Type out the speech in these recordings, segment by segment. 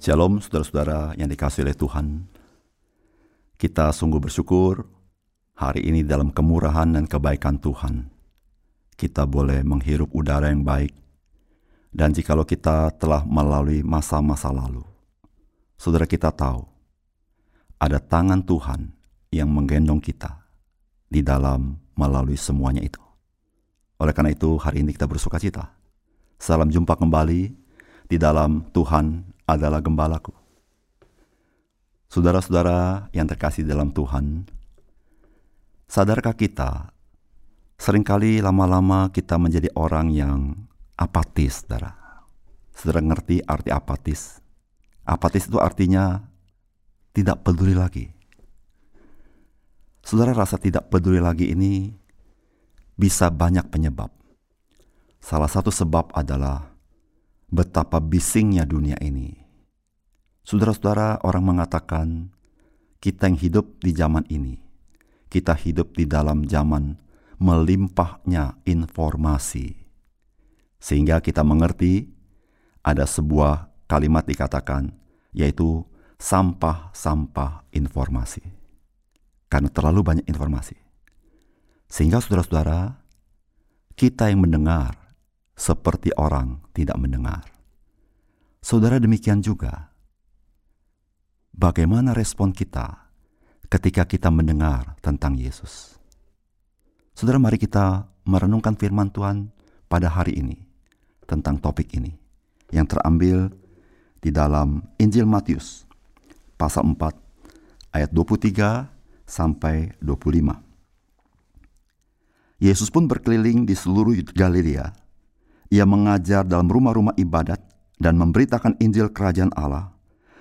Shalom saudara-saudara yang dikasih oleh Tuhan. Kita sungguh bersyukur hari ini dalam kemurahan dan kebaikan Tuhan. Kita boleh menghirup udara yang baik. Dan jikalau kita telah melalui masa-masa lalu, saudara kita tahu ada tangan Tuhan yang menggendong kita di dalam melalui semuanya itu. Oleh karena itu hari ini kita bersuka cita. Salam jumpa kembali di dalam Tuhan adalah gembalaku. Saudara-saudara yang terkasih dalam Tuhan, sadarkah kita sering kali lama-lama kita menjadi orang yang apatis, saudara? Saudara ngerti arti apatis? Apatis itu artinya tidak peduli lagi. Saudara rasa tidak peduli lagi ini bisa banyak penyebab. Salah satu sebab adalah betapa bisingnya dunia ini Saudara-saudara, orang mengatakan kita yang hidup di zaman ini, kita hidup di dalam zaman melimpahnya informasi. Sehingga kita mengerti ada sebuah kalimat dikatakan, yaitu sampah-sampah informasi. Karena terlalu banyak informasi. Sehingga saudara-saudara, kita yang mendengar seperti orang tidak mendengar. Saudara demikian juga bagaimana respon kita ketika kita mendengar tentang Yesus. Saudara, mari kita merenungkan firman Tuhan pada hari ini tentang topik ini yang terambil di dalam Injil Matius pasal 4 ayat 23 sampai 25. Yesus pun berkeliling di seluruh Galilea. Ia mengajar dalam rumah-rumah ibadat dan memberitakan Injil kerajaan Allah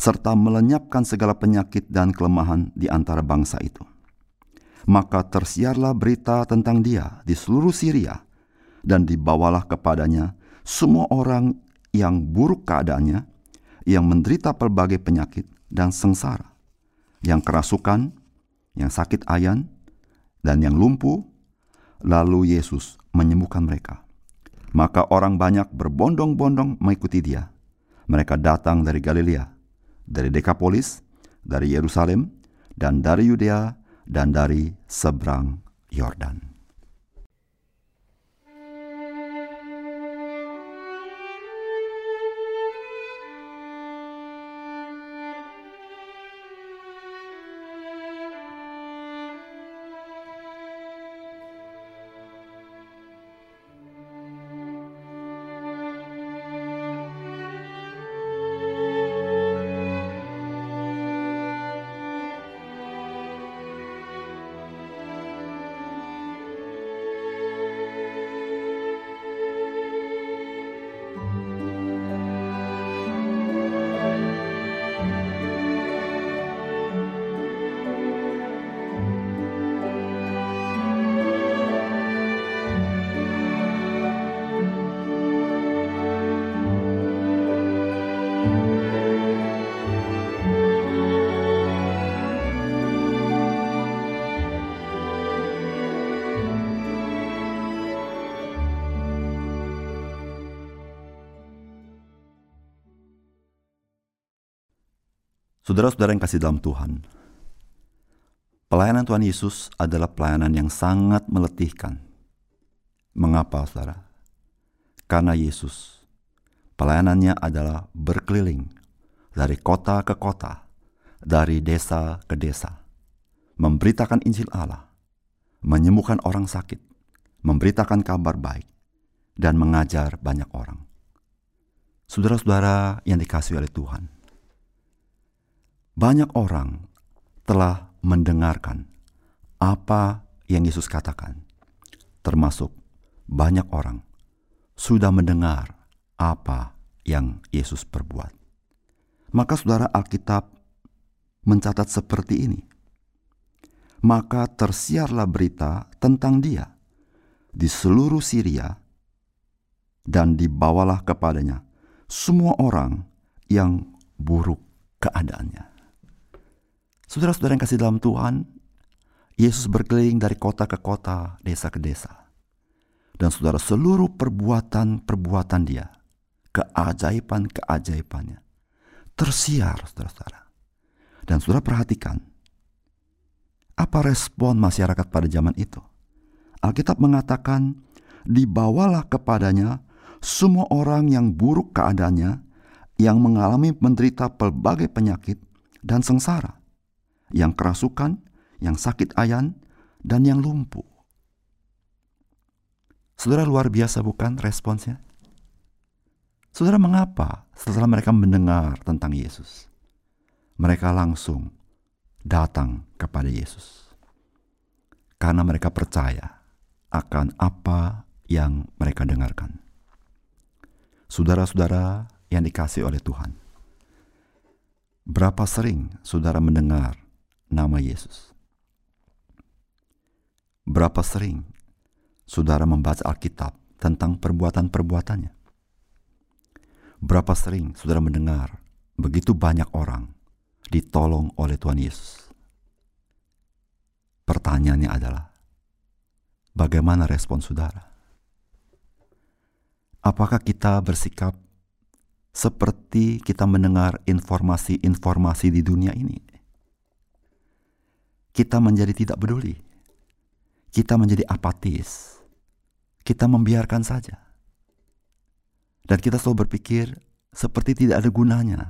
serta melenyapkan segala penyakit dan kelemahan di antara bangsa itu. Maka tersiarlah berita tentang dia di seluruh Syria, dan dibawalah kepadanya semua orang yang buruk keadaannya, yang menderita pelbagai penyakit dan sengsara, yang kerasukan, yang sakit ayan, dan yang lumpuh, lalu Yesus menyembuhkan mereka. Maka orang banyak berbondong-bondong mengikuti dia. Mereka datang dari Galilea, dari Dekapolis, dari Yerusalem, dan dari Yudea, dan dari seberang Yordan. Saudara-saudara yang kasih dalam Tuhan, pelayanan Tuhan Yesus adalah pelayanan yang sangat meletihkan. Mengapa, saudara? Karena Yesus, pelayanannya adalah berkeliling dari kota ke kota, dari desa ke desa, memberitakan Injil Allah, menyembuhkan orang sakit, memberitakan kabar baik, dan mengajar banyak orang. Saudara-saudara yang dikasih oleh Tuhan, banyak orang telah mendengarkan apa yang Yesus katakan, termasuk banyak orang sudah mendengar apa yang Yesus perbuat. Maka saudara Alkitab mencatat seperti ini. Maka tersiarlah berita tentang dia di seluruh Syria dan dibawalah kepadanya semua orang yang buruk keadaannya. Saudara-saudara yang kasih dalam Tuhan, Yesus berkeliling dari kota ke kota, desa ke desa. Dan saudara seluruh perbuatan-perbuatan dia, keajaiban-keajaibannya, tersiar saudara-saudara. Dan saudara perhatikan, apa respon masyarakat pada zaman itu? Alkitab mengatakan, dibawalah kepadanya semua orang yang buruk keadaannya, yang mengalami menderita pelbagai penyakit dan sengsara, yang kerasukan, yang sakit ayan, dan yang lumpuh. Saudara luar biasa bukan responsnya? Saudara mengapa setelah mereka mendengar tentang Yesus, mereka langsung datang kepada Yesus? Karena mereka percaya akan apa yang mereka dengarkan. Saudara-saudara yang dikasih oleh Tuhan, berapa sering saudara mendengar nama Yesus? Berapa sering saudara membaca Alkitab tentang perbuatan-perbuatannya? Berapa sering saudara mendengar begitu banyak orang ditolong oleh Tuhan Yesus? Pertanyaannya adalah, Bagaimana respon saudara? Apakah kita bersikap seperti kita mendengar informasi-informasi di dunia ini? Kita menjadi tidak peduli. Kita menjadi apatis. Kita membiarkan saja. Dan kita selalu berpikir seperti tidak ada gunanya.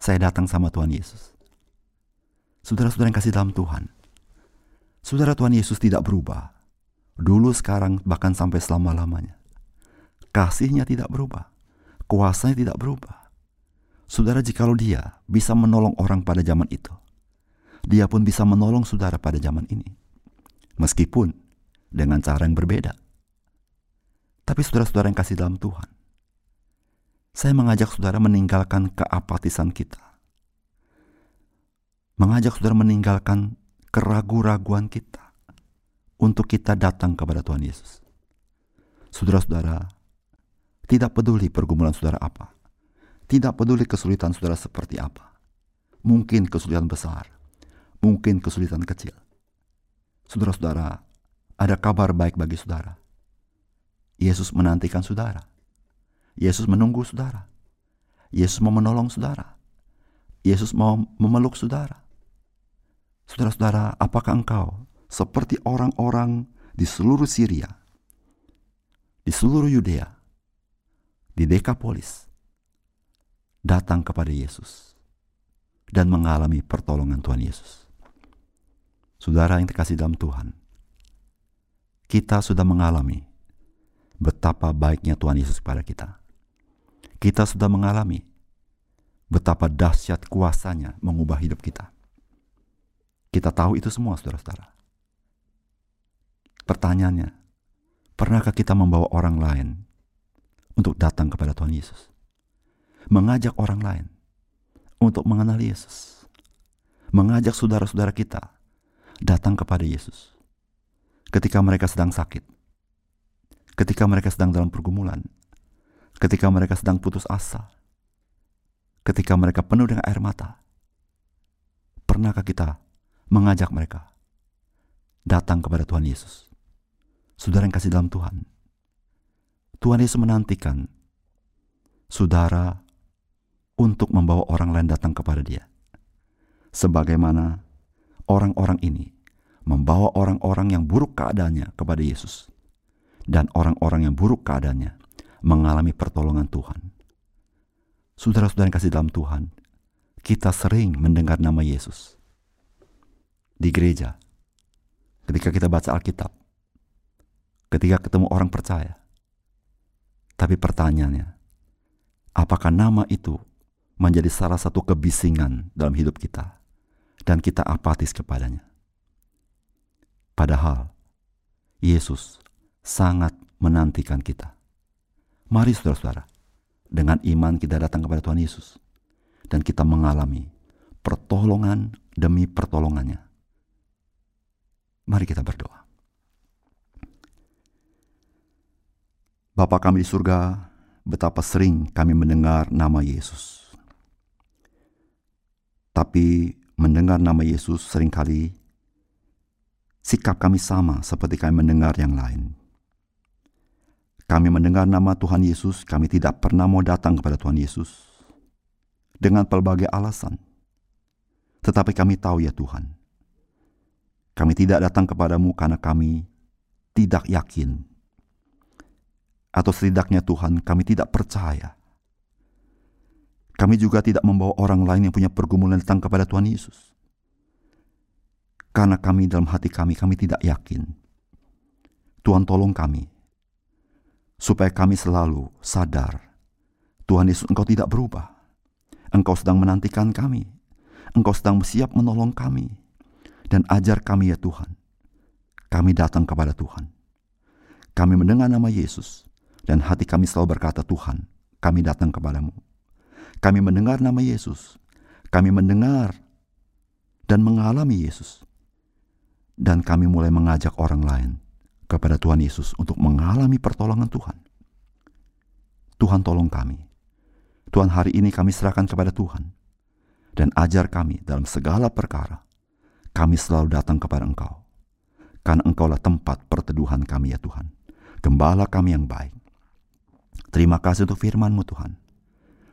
Saya datang sama Tuhan Yesus. Saudara-saudara yang kasih dalam Tuhan, Saudara Tuhan Yesus tidak berubah. Dulu, sekarang, bahkan sampai selama-lamanya. Kasihnya tidak berubah. Kuasanya tidak berubah. Saudara, jikalau dia bisa menolong orang pada zaman itu, dia pun bisa menolong saudara pada zaman ini. Meskipun dengan cara yang berbeda. Tapi saudara-saudara yang kasih dalam Tuhan, saya mengajak saudara meninggalkan keapatisan kita. Mengajak saudara meninggalkan keraguan-raguan kita untuk kita datang kepada Tuhan Yesus. Saudara-saudara, tidak peduli pergumulan saudara apa, tidak peduli kesulitan saudara seperti apa, mungkin kesulitan besar, mungkin kesulitan kecil. Saudara-saudara, ada kabar baik bagi saudara. Yesus menantikan saudara. Yesus menunggu saudara. Yesus mau menolong saudara. Yesus mau memeluk saudara. Saudara-saudara, apakah engkau seperti orang-orang di seluruh Syria, di seluruh Yudea, di Dekapolis, datang kepada Yesus dan mengalami pertolongan Tuhan Yesus? Saudara yang terkasih dalam Tuhan, kita sudah mengalami betapa baiknya Tuhan Yesus kepada kita. Kita sudah mengalami betapa dahsyat kuasanya mengubah hidup kita. Kita tahu itu semua, saudara-saudara. Pertanyaannya, pernahkah kita membawa orang lain untuk datang kepada Tuhan Yesus? Mengajak orang lain untuk mengenal Yesus. Mengajak saudara-saudara kita datang kepada Yesus. Ketika mereka sedang sakit. Ketika mereka sedang dalam pergumulan. Ketika mereka sedang putus asa. Ketika mereka penuh dengan air mata. Pernahkah kita mengajak mereka datang kepada Tuhan Yesus. Saudara yang kasih dalam Tuhan, Tuhan Yesus menantikan saudara untuk membawa orang lain datang kepada Dia, sebagaimana orang-orang ini membawa orang-orang yang buruk keadaannya kepada Yesus, dan orang-orang yang buruk keadaannya mengalami pertolongan Tuhan. Saudara-saudara yang kasih dalam Tuhan, kita sering mendengar nama Yesus di gereja, ketika kita baca Alkitab, ketika ketemu orang percaya. Tapi pertanyaannya, apakah nama itu menjadi salah satu kebisingan dalam hidup kita dan kita apatis kepadanya? Padahal Yesus sangat menantikan kita. Mari saudara-saudara, dengan iman kita datang kepada Tuhan Yesus. dan kita mengalami pertolongan demi pertolongannya. Mari kita berdoa. Bapa kami di surga, betapa sering kami mendengar nama Yesus. Tapi mendengar nama Yesus sering kali sikap kami sama seperti kami mendengar yang lain. Kami mendengar nama Tuhan Yesus, kami tidak pernah mau datang kepada Tuhan Yesus dengan pelbagai alasan. Tetapi kami tahu ya Tuhan, kami tidak datang kepadamu karena kami tidak yakin. Atau setidaknya Tuhan, kami tidak percaya. Kami juga tidak membawa orang lain yang punya pergumulan datang kepada Tuhan Yesus. Karena kami dalam hati kami, kami tidak yakin. Tuhan tolong kami supaya kami selalu sadar Tuhan Yesus Engkau tidak berubah. Engkau sedang menantikan kami. Engkau sedang siap menolong kami. Dan ajar kami ya Tuhan. Kami datang kepada Tuhan. Kami mendengar nama Yesus. Dan hati kami selalu berkata, Tuhan, kami datang kepadamu. Kami mendengar nama Yesus. Kami mendengar dan mengalami Yesus. Dan kami mulai mengajak orang lain kepada Tuhan Yesus untuk mengalami pertolongan Tuhan. Tuhan tolong kami. Tuhan hari ini kami serahkan kepada Tuhan. Dan ajar kami dalam segala perkara. Kami selalu datang kepada Engkau. Karena Engkaulah tempat perteduhan kami ya Tuhan. Gembala kami yang baik. Terima kasih untuk firman-Mu Tuhan.